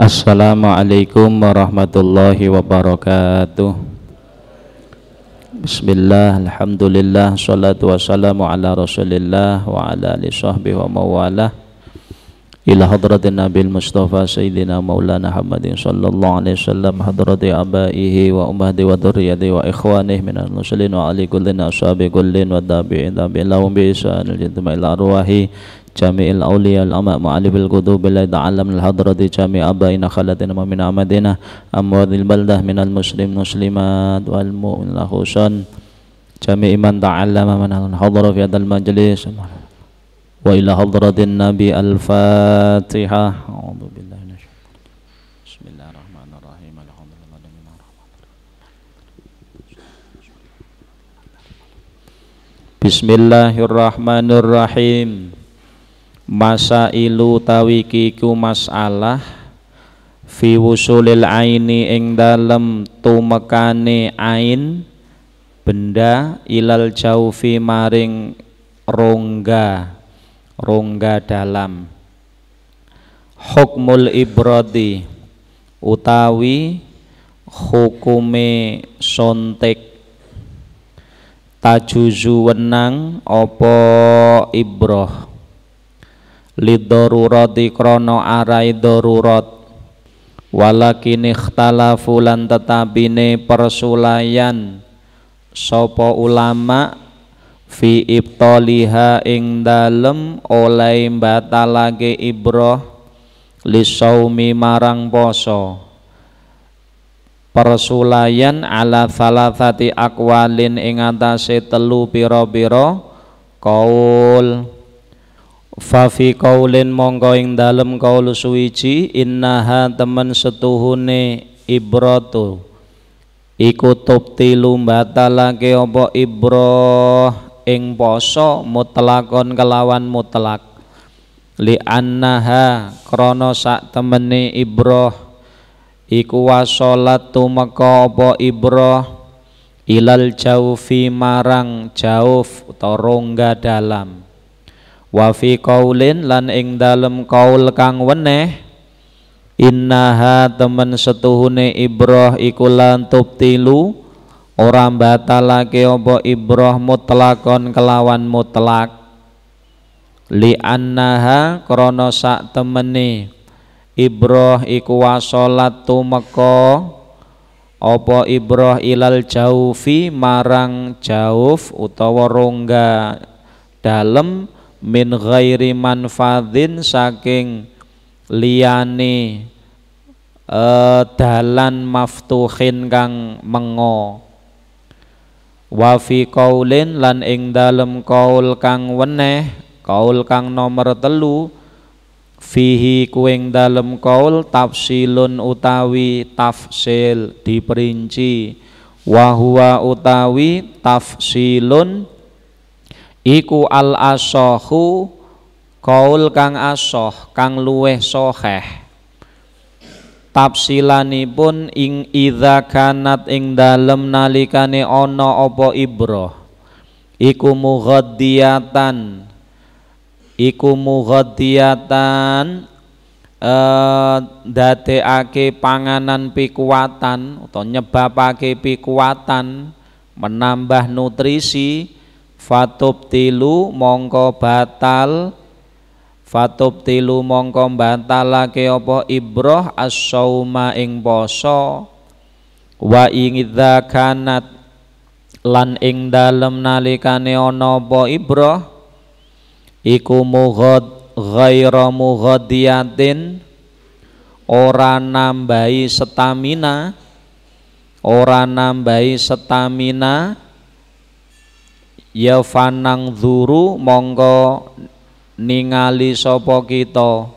Assalamualaikum warahmatullahi wabarakatuh. Bismillah, Alhamdulillah, salatu wassalamu ala rasulillah wa ala alihi sahbihi wa mawalah إلى حضرة النبي المصطفى سيدنا مولانا محمد صلى الله عليه وسلم حضرة أبائه وأمهاته وذريته وإخوانه من المسلمين وعلى كل أصحاب كل والتابعين. تابعين لهم بإحسان إلى أرواحه جميع الأولياء الأماء معلم القلوب لا تعلم الحضرة جميع أبائنا خلدنا ومن أمدنا أموال البلدة من المسلم المسلمات والمؤمن خصوصا جميع من تعلم من حضر في هذا المجلس. وإلى حضرة النبي الفاتحة أعوذ بالله من بسم الله الرحمن الرحيم الحمد لله بسم الله الرحمن الرحيم masailu tawiki ku masalah fi wusulil aini ing dalem tumekane ain benda ilal jaufi maring rongga rongga dalam. Hukmul ibradi utawi hukume sontek. Tajuzu wenang opo ibroh. Lidorurati krono arai darurat. Walakin ikhtalafu lan tetapine persulayan sopo ulama fi ibtaliha ing dalem oleh batalake ibroh lisaumi marang poso. Persulayan ala thalathati akwalin ing atase telu pira-pira kaul. Fa fi qaulin mongko ing dalem kaul suwiji innaha temen setuhune ibratu. Iku tubtilu batalake apa ibroh ing poso mutlakon kelawan mutlak. Li annaha krana sak temene ibroh iku wasolat tumeka apa ibroh ilal jaufi marang jauf utawa rongga dalam. Wa fi qaulin lan ing dalem kaul kang weneh innaha temen setuhune ibroh iku lan tubtilu ora batalake apa ibroh mutlakon kelawan mutlak. Li annaha krana sak temene ibroh iku wasolat tumeka apa ibroh ilal jaufi marang jauf utawa rongga dalem min ghairi manfadin saking liyane uh, dalan maftuhin kang mengo wa fi qaulin lan ing dalem kaul kang weneh kaul kang nomor telu fihi kuing dalem kaul tafsilun utawi tafsil diperinci. Wa huwa utawi tafsilun iku al asohu kaul kang asoh kang luweh soheh tafsilanipun ing idza kanat ing dalem nalikane ana apa ibroh? Iku mughaddiatan iku mughaddiatan eh dadekake panganan pikuatan atau nyebabake pikuatan menambah nutrisi tilu mongko batal tilu mongko batalake apa? Ibroh as-sauma ing poso. Wa ing kanat lan ing dalem nalikane ana apa? Ibroh. Iku mughad ghaira mughadiyatin ora nambahi stamina. Ora nambahi stamina. Ya fanang zuru monggo ningali sapa kita?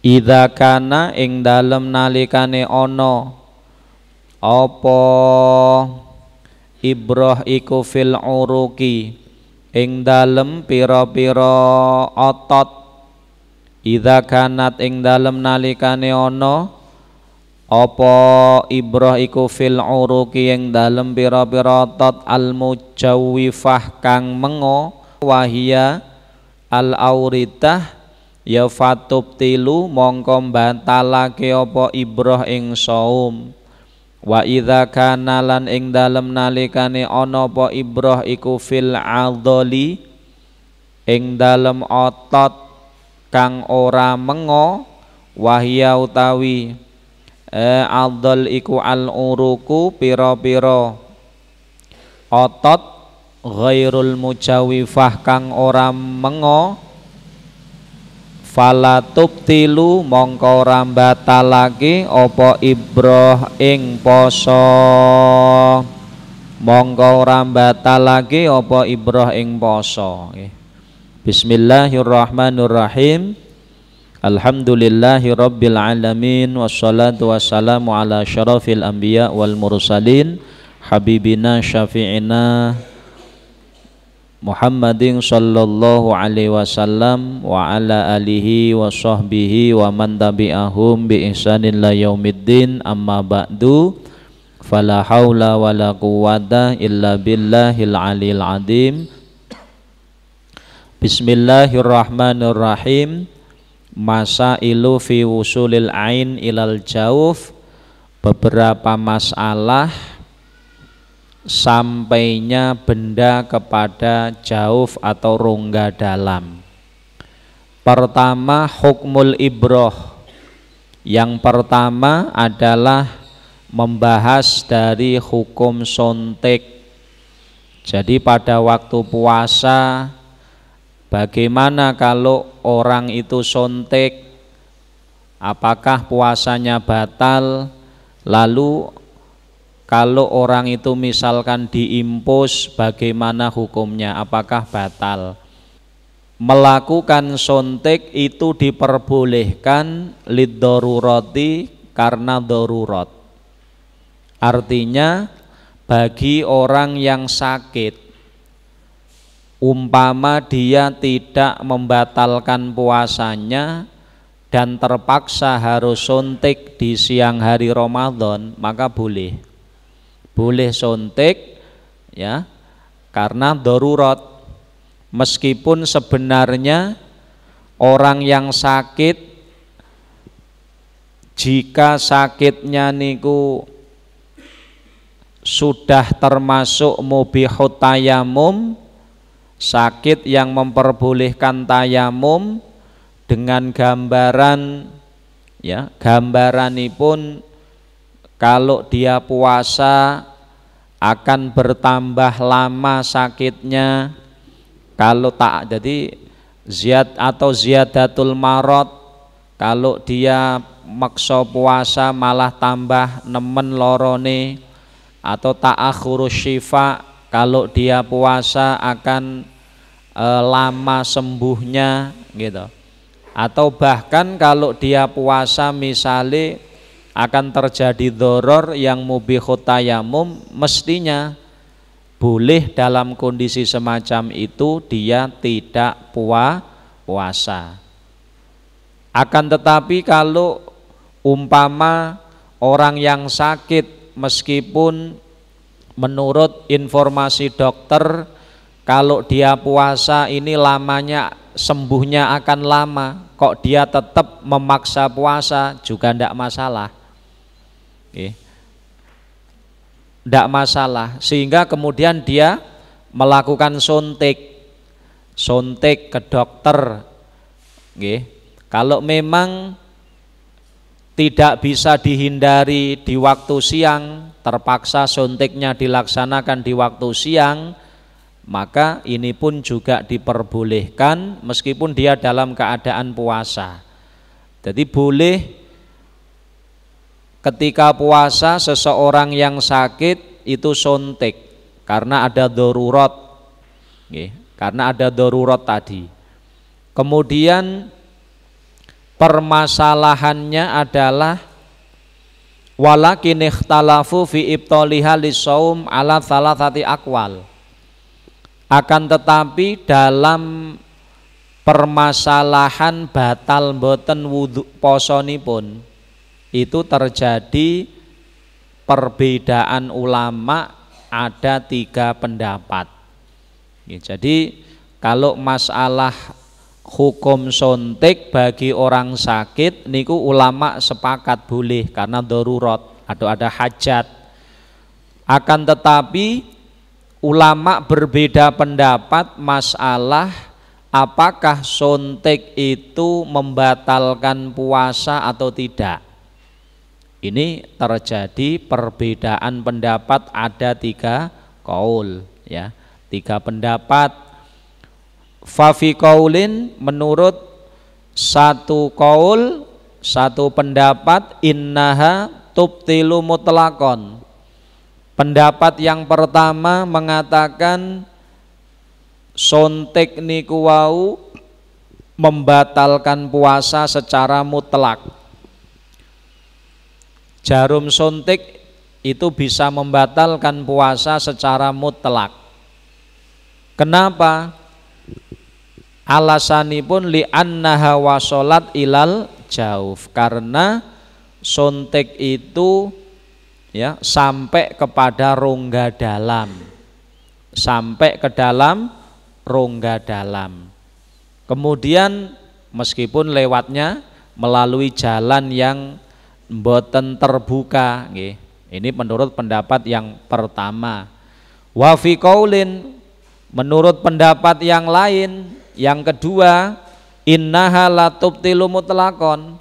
Idza kana ing dalem nalikane ana apa? Ibroh iku fil uruki ing dalem pira-pira otot. Idza kanat ing dalem nalikane ana apa? Ibrah iku fil uruki yang dalem pira-pira tot al mujawifah kang mengo wahia al auritah ya fatub tilu mongko batalake apa ibrah ing saum. Wa idza kana lan ing dalem nalikane ana apa ibrah iku fil adhali ing dalem otot kang ora mengo wahia utawi eh, adol iku al uruku piro-piro otot ghairul mujawifah kang ora mengo fala tubtilu mongko ora batalake apa ibroh ing poso. Mongko ora batalake apa ibroh ing poso. Bismillahirrahmanirrahim. Alhamdulillahi Alamin. Wassalatu wassalamu ala syarafil anbiya wal mursalin. Habibina syafi'ina Muhammadin sallallahu alaihi wasallam Wa ala alihi wa sahbihi wa man tabi'ahum bi ihsanin la yaumiddin. Amma ba'du Fala hawla wa la quwata illa billahil alil adim. Bismillahirrahmanirrahim. Masa ilu fi wusulil ain ilal jauf beberapa masalah sampainya benda kepada jauf atau rongga dalam. Pertama hukmul ibroh. Yang pertama adalah membahas dari hukum sontek jadi pada waktu puasa Bagaimana kalau orang itu sontek Apakah puasanya batal? Lalu kalau orang itu misalkan diimpus Bagaimana hukumnya? Apakah batal? Melakukan sontek itu diperbolehkan Lidoruroti karena dorurat. Artinya bagi orang yang sakit umpama dia tidak membatalkan puasanya dan terpaksa harus suntik di siang hari Ramadan maka boleh boleh suntik ya karena darurat. Meskipun sebenarnya orang yang sakit jika sakitnya niku sudah termasuk mubihut tayamum sakit yang memperbolehkan tayamum dengan gambaran ya gambaran pun kalau dia puasa akan bertambah lama sakitnya. Kalau tak jadi ziat atau ziyadatul marot kalau dia makso puasa malah tambah nemen lorone. Atau ta'akhurus syifa kalau dia puasa akan e, lama sembuhnya gitu. Atau bahkan kalau dia puasa misalnya akan terjadi doror yang mubihut mestinya boleh dalam kondisi semacam itu dia tidak puas puasa. Akan tetapi kalau umpama orang yang sakit meskipun menurut informasi dokter kalau dia puasa ini lamanya sembuhnya akan lama. Kok dia tetap memaksa puasa? Juga tidak masalah tidak masalah sehingga kemudian dia melakukan suntik. Suntik ke dokter. Kalau memang tidak bisa dihindari di waktu siang terpaksa suntiknya dilaksanakan di waktu siang maka ini pun juga diperbolehkan meskipun dia dalam keadaan puasa. Jadi boleh ketika puasa seseorang yang sakit itu suntik karena ada darurat, karena ada darurat tadi. Kemudian permasalahannya adalah walakin ikhtalafu fi ibtaliha lisaum ala thalathati akwal akan tetapi dalam permasalahan batal boten wudhu posonipun itu terjadi perbedaan ulama ada tiga pendapat. Jadi kalau masalah hukum suntik bagi orang sakit niku ulama sepakat boleh karena darurat atau ada hajat. Akan tetapi ulama berbeda pendapat masalah apakah suntik itu membatalkan puasa atau tidak. Ini terjadi perbedaan pendapat ada tiga kaul ya. Tiga pendapat. Fafi kaulin menurut satu kaul satu pendapat innaha tubtilu mutlakon. Pendapat yang pertama mengatakan sontek niku wau membatalkan puasa secara mutlak jarum suntik itu bisa membatalkan puasa secara mutlak. Kenapa? Alasanipun li annaha wasolat ilal jauf karena suntik itu ya sampai kepada rongga dalam sampai ke dalam rongga dalam kemudian meskipun lewatnya melalui jalan yang mboten terbuka nggih. Ini menurut pendapat yang pertama. Wa fi qaulin menurut pendapat yang lain yang kedua innaha la tubtilu mutlaqon.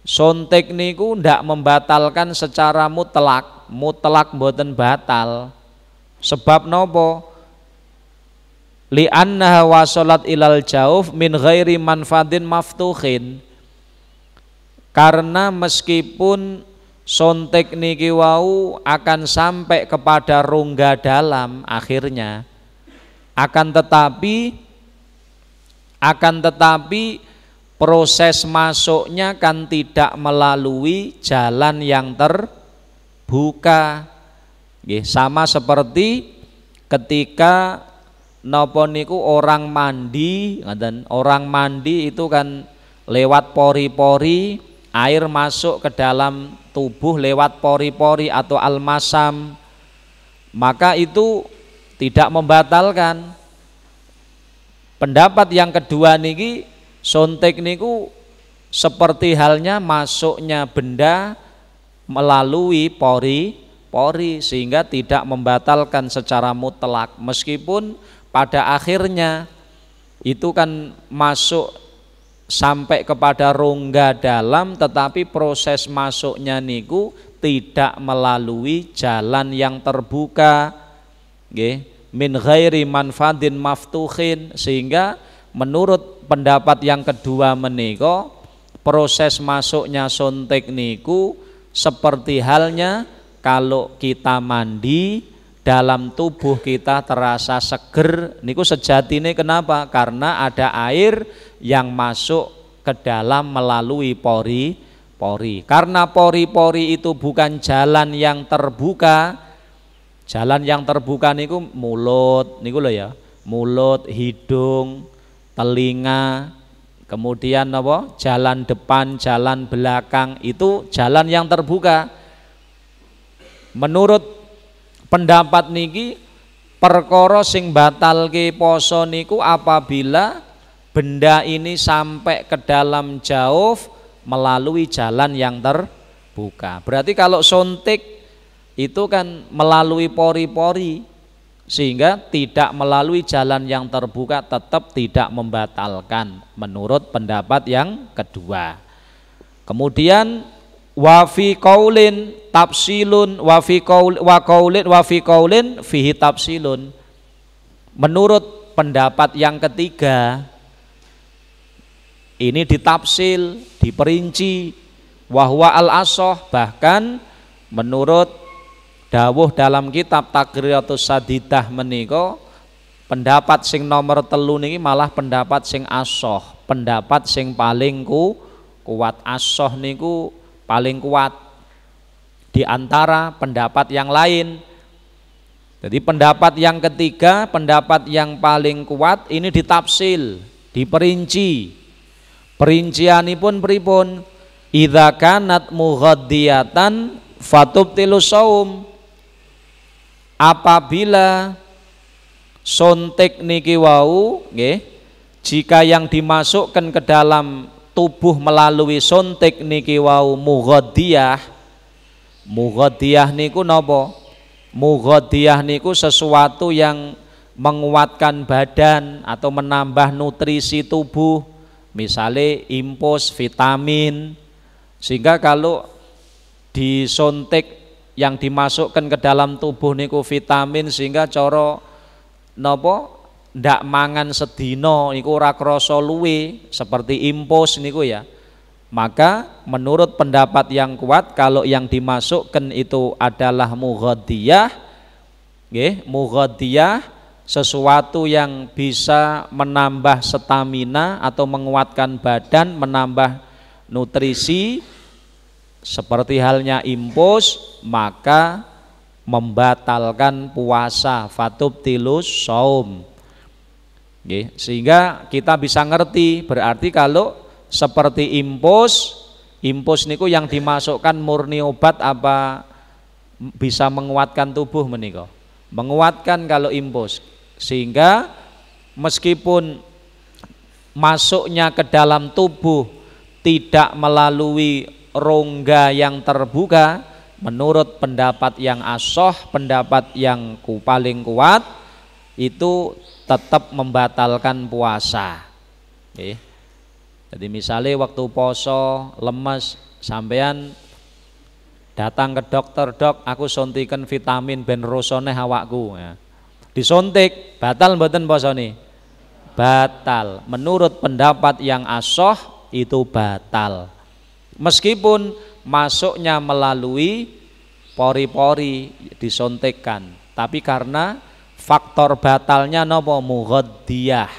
Sontek niku ndak membatalkan secara mutlak, mutlak mboten batal. Sebab nopo? Li annaha wasolat ilal jauf min ghairi manfadin maftuhin karena meskipun sontek niki wau akan sampai kepada rongga dalam akhirnya akan tetapi akan tetapi proses masuknya kan tidak melalui jalan yang terbuka. Sama seperti ketika nopo niku orang mandi orang mandi itu kan lewat pori-pori air masuk ke dalam tubuh lewat pori-pori atau almasam maka itu tidak membatalkan. Pendapat yang kedua niki sontek niku seperti halnya masuknya benda melalui pori pori sehingga tidak membatalkan secara mutlak. Meskipun pada akhirnya itu kan masuk sampai kepada rongga dalam tetapi proses masuknya niku tidak melalui jalan yang terbuka. Nggih. Min ghairi manfadin maftuhin. Sehingga menurut pendapat yang kedua meniko proses masuknya sontek niku seperti halnya kalau kita mandi dalam tubuh kita terasa seger. Niku sejatine kenapa? Karena ada air yang masuk ke dalam melalui pori-pori. Karena pori-pori itu bukan jalan yang terbuka. Jalan yang terbuka niku mulut, niku loh ya. Mulut, hidung, telinga, kemudian apa? Jalan depan, jalan belakang itu jalan yang terbuka. Menurut pendapat niki perkara sing batalke poso niku apabila benda ini sampai ke dalam jauh melalui jalan yang terbuka. Berarti kalau suntik itu kan melalui pori-pori sehingga tidak melalui jalan yang terbuka tetap tidak membatalkan menurut pendapat yang kedua. Kemudian wafi kaulin tafsilun wafi kaul wa kaulin wafi kaulin fihi tafsilun. Menurut pendapat yang ketiga ini ditafsil, diperinci wahwa al asoh bahkan menurut dawuh dalam kitab Takriratus Sadidah meniko pendapat sing nomor telu niki malah pendapat sing asoh, pendapat sing paling ku kuat. Asoh niku paling kuat. Di antara pendapat yang lain. Jadi pendapat yang ketiga, pendapat yang paling kuat ini ditafsil, diperinci, Perincianipun pripun? idza kanat mughadiyatan fatubtilu saum. Apabila sontek niki wau jika yang dimasukkan ke dalam tubuh melalui sontek niki wau mughadiyah mughadiyah niku napa? Mughadiyah niku sesuatu yang menguatkan badan atau menambah nutrisi tubuh misalnya impus vitamin. Sehingga kalau disontek yang dimasukkan ke dalam tubuh niku vitamin sehingga coro nopo? Ndak mangan sedino niku luwe seperti impos niku ya. Maka menurut pendapat yang kuat kalau yang dimasukkan itu adalah mughadiyah nggih mughadiyah sesuatu yang bisa menambah stamina atau menguatkan badan menambah nutrisi seperti halnya impos maka membatalkan puasa fatub tilus saum. Sehingga kita bisa ngerti berarti kalau seperti impos impos niku yang dimasukkan murni obat apa bisa menguatkan tubuh meniko menguatkan kalau impos sehingga meskipun masuknya ke dalam tubuh tidak melalui rongga yang terbuka menurut pendapat yang asoh pendapat yang paling kuat itu tetap membatalkan puasa. Jadi misalnya waktu poso lemes sampean datang ke dokter dok aku suntikan vitamin ben rosone hawakku ya. Disuntik batal mboten posone? Batal. Menurut pendapat yang asoh itu batal. Meskipun masuknya melalui pori-pori disuntikkan tapi karena faktor batalnya nopo? Mughadiyah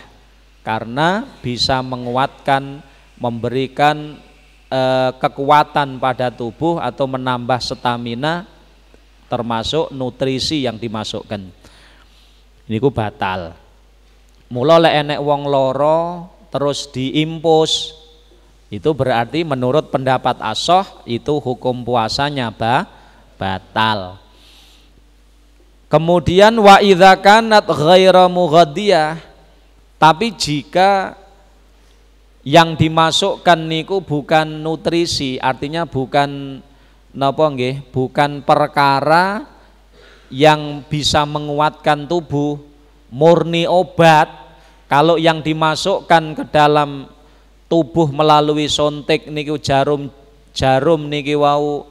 karena bisa menguatkan memberikan e, kekuatan pada tubuh atau menambah stamina termasuk nutrisi yang dimasukkan ini ku batal. Mula lek enek wong loro terus diimpus itu berarti menurut pendapat asoh itu hukum puasanya ba, batal. Kemudian wa idza kanat ghaira tapi jika yang dimasukkan niku bukan nutrisi, artinya bukan napa bukan perkara yang bisa menguatkan tubuh, murni obat. Kalau yang dimasukkan ke dalam tubuh melalui sontek niku jarum jarum niki wau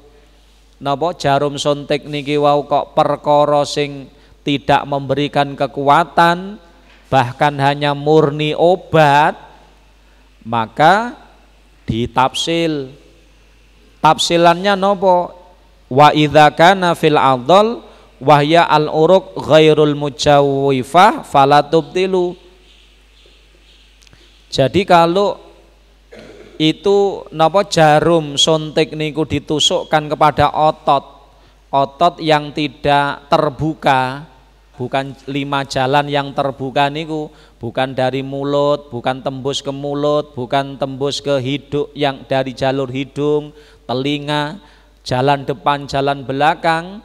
napa jarum suntik niki wau kok perkara sing tidak memberikan kekuatan bahkan hanya murni obat maka ditafsil tafsilannya nopo wa idza kana fil adhal wahya al uruq ghairul mujawwifah fala tubtilu. Jadi kalau itu napa jarum suntik niku ditusukkan kepada otot. Otot yang tidak terbuka bukan lima jalan yang terbuka niku bukan dari mulut bukan tembus ke mulut bukan tembus ke hidung yang dari jalur hidung telinga jalan depan jalan belakang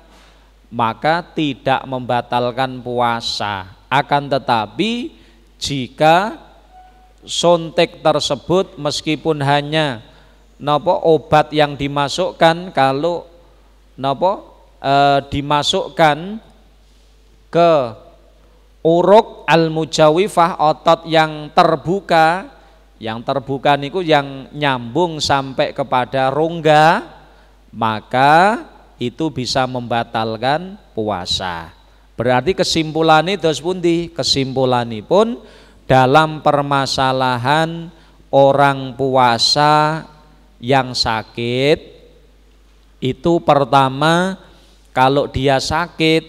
maka tidak membatalkan puasa. Akan tetapi jika sontek tersebut meskipun hanya nopo obat yang dimasukkan kalau nopo e, dimasukkan ke uruk al mujawifah otot yang terbuka yang terbuka niku yang nyambung sampai kepada rongga maka itu bisa membatalkan puasa. Berarti kesimpulan itu pundi kesimpulan pun dalam permasalahan orang puasa yang sakit itu pertama kalau dia sakit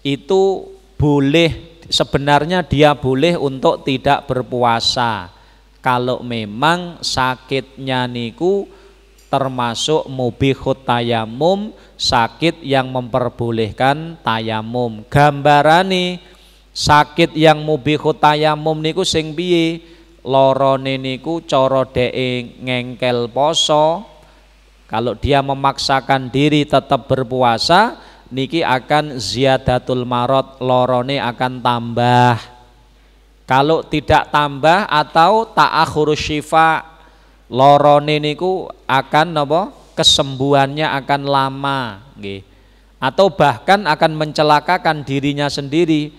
itu boleh sebenarnya dia boleh untuk tidak berpuasa. Kalau memang sakitnya niku termasuk mubihut tayamum sakit yang memperbolehkan tayamum gambarani sakit yang mubihut tayamum niku sing piye? Lorone niku cara dhek ngengkel poso. Kalau dia memaksakan diri tetap berpuasa niki akan ziyadatul marot lorone akan tambah. Kalau tidak tambah atau ta'akhur syifa lorone niku akan napa kesembuhannya akan lama nggih. Atau bahkan akan mencelakakan dirinya sendiri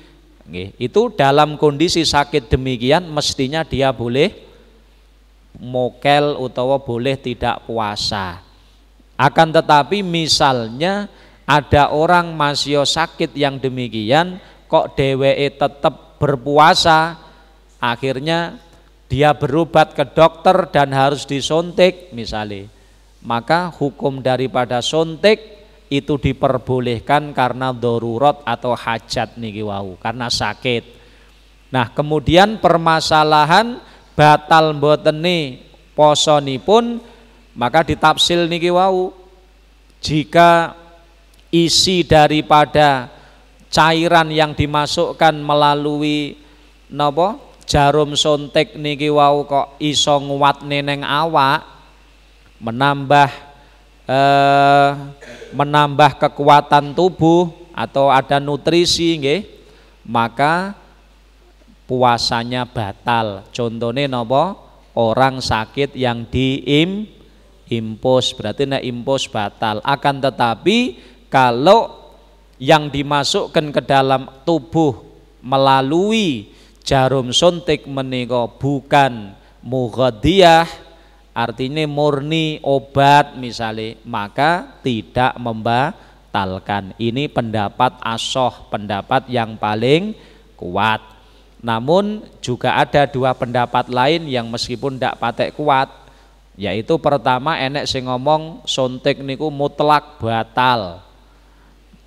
itu dalam kondisi sakit demikian mestinya dia boleh mokel utawa boleh tidak puasa. Akan tetapi misalnya ada orang masih sakit yang demikian kok DWE tetap berpuasa akhirnya dia berobat ke dokter dan harus disuntik misalnya. Maka hukum daripada suntik itu diperbolehkan karena darurat atau hajat niki wau karena sakit. Nah, kemudian permasalahan batal mboteni posonipun maka ditafsil niki wau. Jika isi daripada cairan yang dimasukkan melalui napa jarum suntik niki wau kok iso nguat neneng awak menambah eh, menambah kekuatan tubuh atau ada nutrisi nggih maka puasanya batal. Contohnya nopo? Orang sakit yang diim impus. Berarti nek impus batal. Akan tetapi kalau yang dimasukkan ke dalam tubuh melalui jarum suntik menika bukan mughadiyah artinya murni obat misalnya maka tidak membatalkan. Ini pendapat asoh pendapat yang paling kuat. Namun juga ada dua pendapat lain yang meskipun tidak patek kuat yaitu pertama enek sing ngomong suntik niku mutlak batal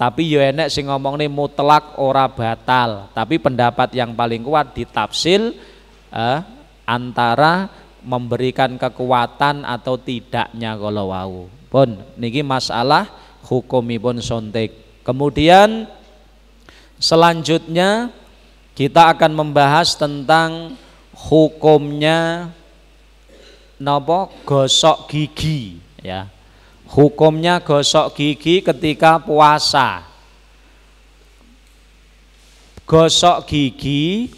tapi yo enek sing ngomong nih mutlak ora batal tapi pendapat yang paling kuat ditafsil eh, antara memberikan kekuatan atau tidaknya kalau wau. Pun niki masalah hukumipun sontek. Kemudian selanjutnya kita akan membahas tentang hukumnya nopo gosok gigi ya. Hukumnya gosok gigi ketika puasa. Gosok gigi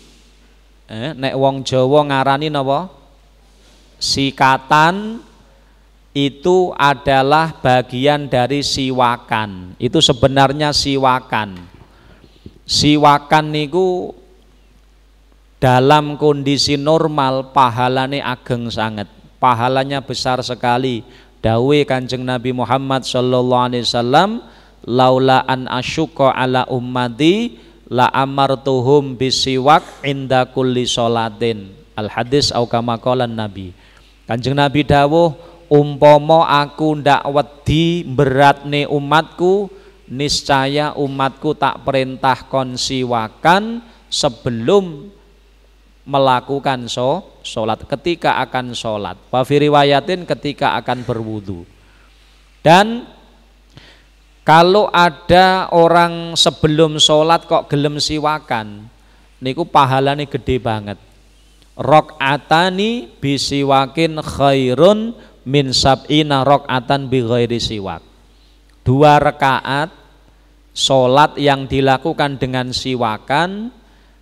eh, nek wong Jawa ngarani napa? sikatan itu adalah bagian dari siwakan. Itu sebenarnya siwakan. Siwakan niku dalam kondisi normal pahalane ageng sangat. Pahalanya besar sekali. Dawe Kanjeng Nabi Muhammad sallallahu alaihi wasallam laula an asyqa ala ummati la amartuhum bisiwak inda kulli salatin. Al hadis au kama Nabi. Kanjeng Nabi dawuh umpomo aku ndak wedi beratne umatku niscaya umatku tak perintah konsiwakan sebelum melakukan so, sholat ketika akan sholat wafiriwayatin ketika akan berwudu. Dan kalau ada orang sebelum sholat kok gelem siwakan niku pahalane gede banget. Rokatani bisiwakin khairun min sab'ina rokatan bi ghairi siwak. Dua rakaat solat yang dilakukan dengan siwakan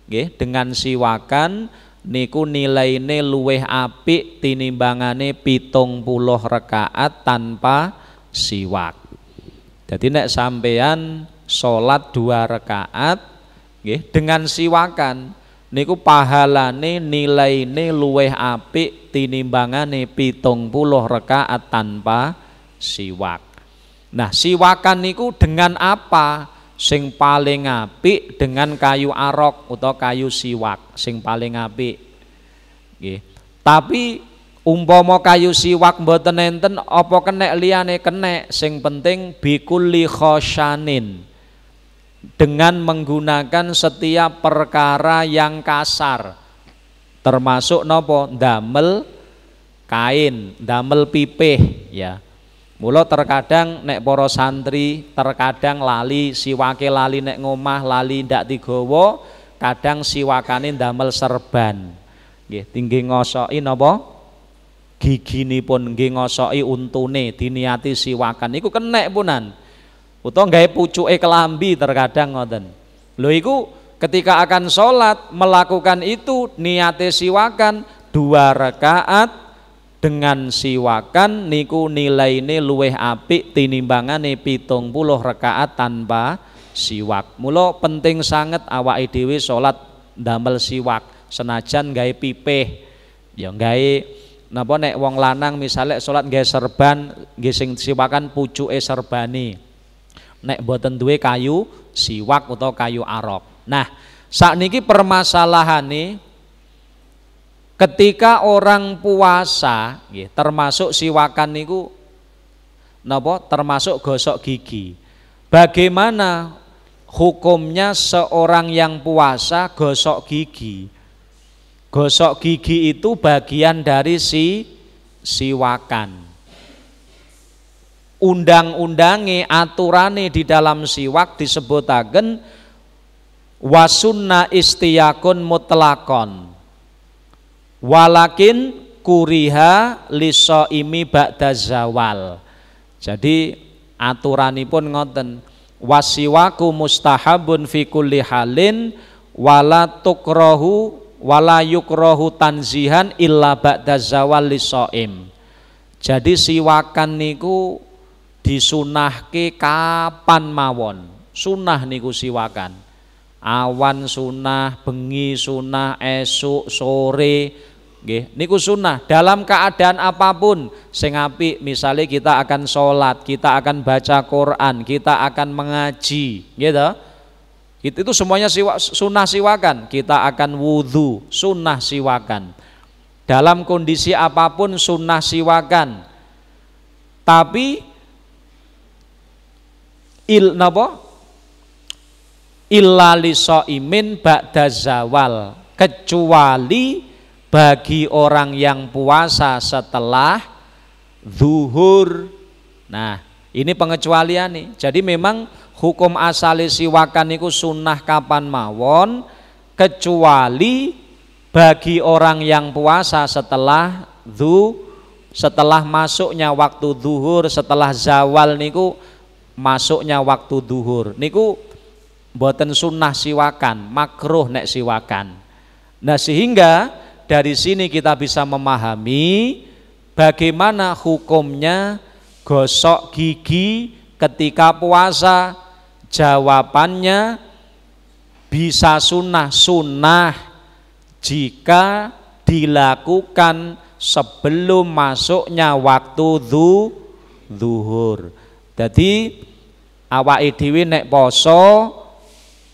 nggih dengan siwakan niku nilaine luweh apik tinimbangane pitung puluh rakaat tanpa siwak jadi nek sampean solat dua rakaat nggih dengan siwakan niku pahalane nilaine luweh apik tinimbangane pitung puluh rakaat tanpa siwak. Nah, siwakan niku dengan apa? Sing paling apik dengan kayu arok atau kayu siwak, sing paling apik. Nggih. Tapi umpama kayu siwak mboten enten apa kenek liyane kenek, sing penting bikulli khosyanin. Dengan menggunakan setiap perkara yang kasar. Termasuk nopo damel kain damel pipih ya Mula terkadang nek poro santri terkadang lali siwake lali nek ngomah lali ndak digowo kadang siwakane damel serban. Nggih tinggi ngosoki napa? Giginipun nggih ngosoki untune diniati siwakan. Iku kenek punan. Utawa gawe pucuke kelambi terkadang ngoten. Lho iku ketika akan sholat melakukan itu niate siwakan dua rakaat dengan siwakan niku nilai ini luweh apik tinimbangane pitung puluh rakaat tanpa siwak. Mulo penting sangat awak dhewe salat damel siwak. Senajan gawe pipih ya gawe napa nek wong lanang misalnya salat gawe serban nggih sing siwakan pucuke serbani. Nek boten duwe kayu siwak atau kayu arok. Nah saat niki permasalahane Ketika orang puasa, ya, termasuk siwakan niku napa termasuk gosok gigi. Bagaimana hukumnya seorang yang puasa gosok gigi? Gosok gigi itu bagian dari si siwakan. Undang-undange aturane di dalam siwak disebutaken wasunna istiyakun mutlakon walakin kuriha liso imi ba'da zawal. Jadi aturanipun ngoten wasiwaku mustahabun fi kulli halin wala tukrohu wala yukrohu tanzihan illa ba'da zawal lisoim jadi siwakan niku disunahke kapan mawon? Sunah niku siwakan. Awan sunah bengi sunah esuk sore Nggih, niku sunnah dalam keadaan apa pun sing apik misalnya kita akan sholat, kita akan baca Quran, kita akan mengaji, gitu. Itu, itu semuanya siwa, sunnah siwakan. Kita akan wudhu, sunnah siwakan. Dalam kondisi apa pun sunnah siwakan. Tapi il napa? Illa imin ba'da zawal kecuali bagi orang yang puasa setelah zuhur. Nah, ini pengecualian nih. Jadi memang hukum asal siwakan itu sunnah kapan mawon kecuali bagi orang yang puasa setelah zu setelah masuknya waktu zuhur setelah zawal niku masuknya waktu zuhur niku boten sunnah siwakan makruh nek siwakan nah sehingga dari sini kita bisa memahami bagaimana hukumnya gosok gigi ketika puasa. Jawabannya bisa sunnah sunnah jika dilakukan sebelum masuknya waktu du, zuhur. Jadi awak dhewe nek poso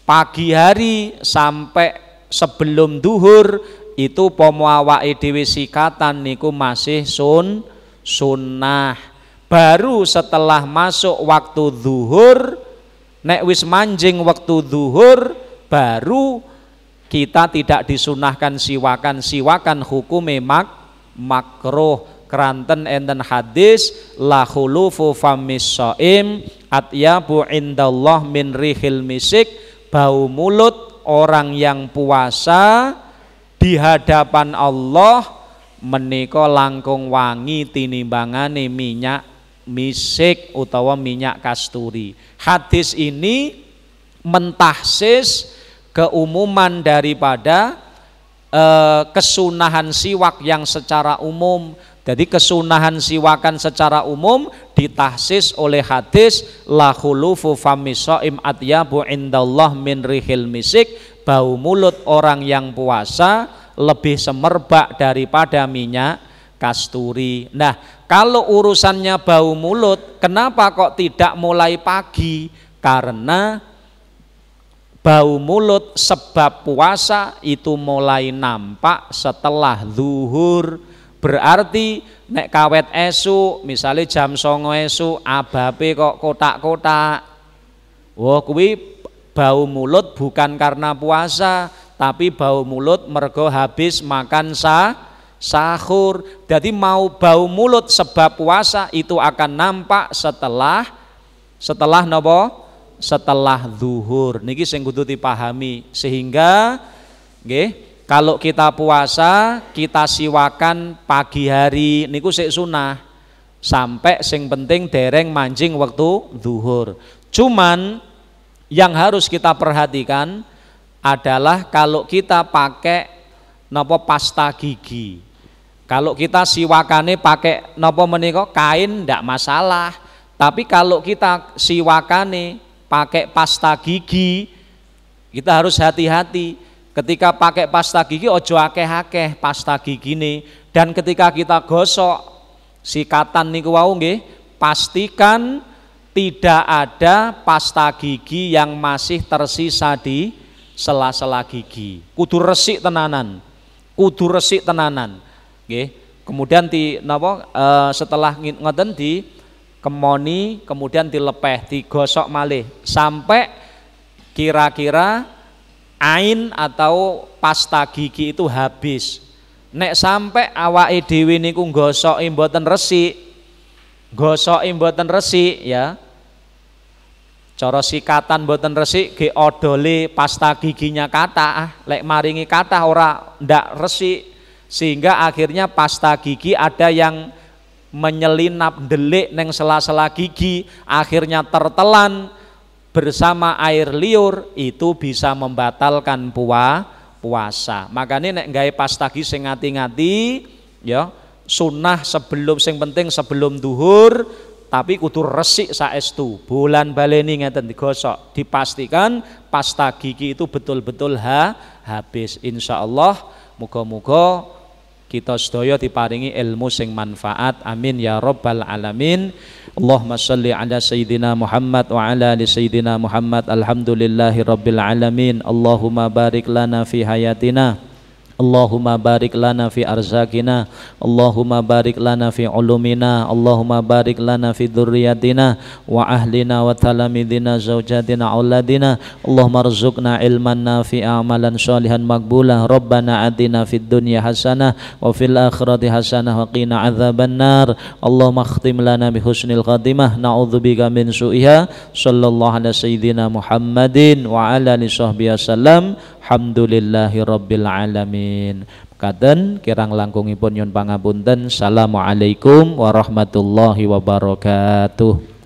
pagi hari sampai sebelum duhur itu pomo dhewe sikatan niku masih sun sunnah. Baru setelah masuk waktu zuhur nek wis manjing waktu zuhur baru kita tidak disunahkan siwakan. Siwakan hukum mak makruh. Keranten enten hadis la khulufu famis shaim atyabu indallah min rihil misik. Bau mulut orang yang puasa di hadapan Allah menika langkung wangi tinimbangane minyak misik utawa minyak kasturi. Hadis ini mentahsis keumuman daripada eh, kesunahan siwak yang secara umum. Jadi kesunahan siwakan secara umum ditahsis oleh hadis la khulufu famisaim atyabu indallah min rihil misik bau mulut orang yang puasa lebih semerbak daripada minyak kasturi. Nah, kalau urusannya bau mulut, kenapa kok tidak mulai pagi? Karena bau mulut sebab puasa itu mulai nampak setelah zuhur. Berarti nek kawet esu, misalnya jam songo esu, abape kok kotak-kotak. Wah, kuwi bau mulut bukan karena puasa tapi bau mulut mergo habis makan sa sahur. Jadi mau bau mulut sebab puasa itu akan nampak setelah setelah nopo? Setelah zuhur. Niki sing kudu dipahami. Sehingga nggih kalau kita puasa kita siwakan pagi hari. Niku sik sunah. Sampai sing penting dereng mancing waktu zuhur. Cuman yang harus kita perhatikan adalah kalau kita pakai nopo pasta gigi. Kalau kita siwakane pakai nopo meniko kain ndak masalah. Tapi kalau kita siwakane pakai pasta gigi kita harus hati-hati. Ketika pakai pasta gigi ojo akeh-akeh pasta gigi nih dan ketika kita gosok sikatan niku wau nggih pastikan tidak ada pasta gigi yang masih tersisa di sela-sela gigi. Kudu resik tenanan. Kudu resik tenanan. Nggih. Kemudian di napa e, setelah ngoten di kemoni kemudian dilepeh digosok malih sampai kira-kira ain atau pasta gigi itu habis. Nek sampai awake dhewe niku gosok mboten resik, gosok mboten resik ya. Cara sikatan mboten resik ge odole pasta giginya kata ah, lek maringi kata ora ndak resik sehingga akhirnya pasta gigi ada yang menyelinap delik neng sela-sela gigi akhirnya tertelan bersama air liur itu bisa membatalkan puah, puasa. Makanya nek gawe pastagi sing ngati-ngati ya sunnah sebelum sing penting sebelum duhur tapi kudu resik saestu. Bulan baleni ngeten digosok. Dipastikan pasta gigi itu betul-betul ha habis. Insyaallah muga-muga kita sedaya diparingi ilmu sing manfaat. Amin ya rabbal alamin. Allahumma salli ala sayyidina Muhammad wa ala ali sayyidina Muhammad. Alhamdulillahi rabbil alamin. Allahumma barik lana fi hayatina Allahumma barik lana fi arzakina Allahumma barik lana fi ulumina Allahumma barik lana fi dhurriyatina wa ahlina wa talamidina zawjatina auladina Allahumma rizukna ilman nafi amalan salihan makbulah Rabbana atina fid dunya hasanah wa fil akhirati hasanah wa qina azaban nar. Allahumma khtim lana bi husnil khatimah na'udzubika min su'iha. Sallallahu ala sayyidina Muhammadin wa ala alihi sahbihi wasallam Alhamdulillahi Rabbil Alamin. Katen kirang langkungipun nyun pangapunten. Assalamualaikum warahmatullahi wabarakatuh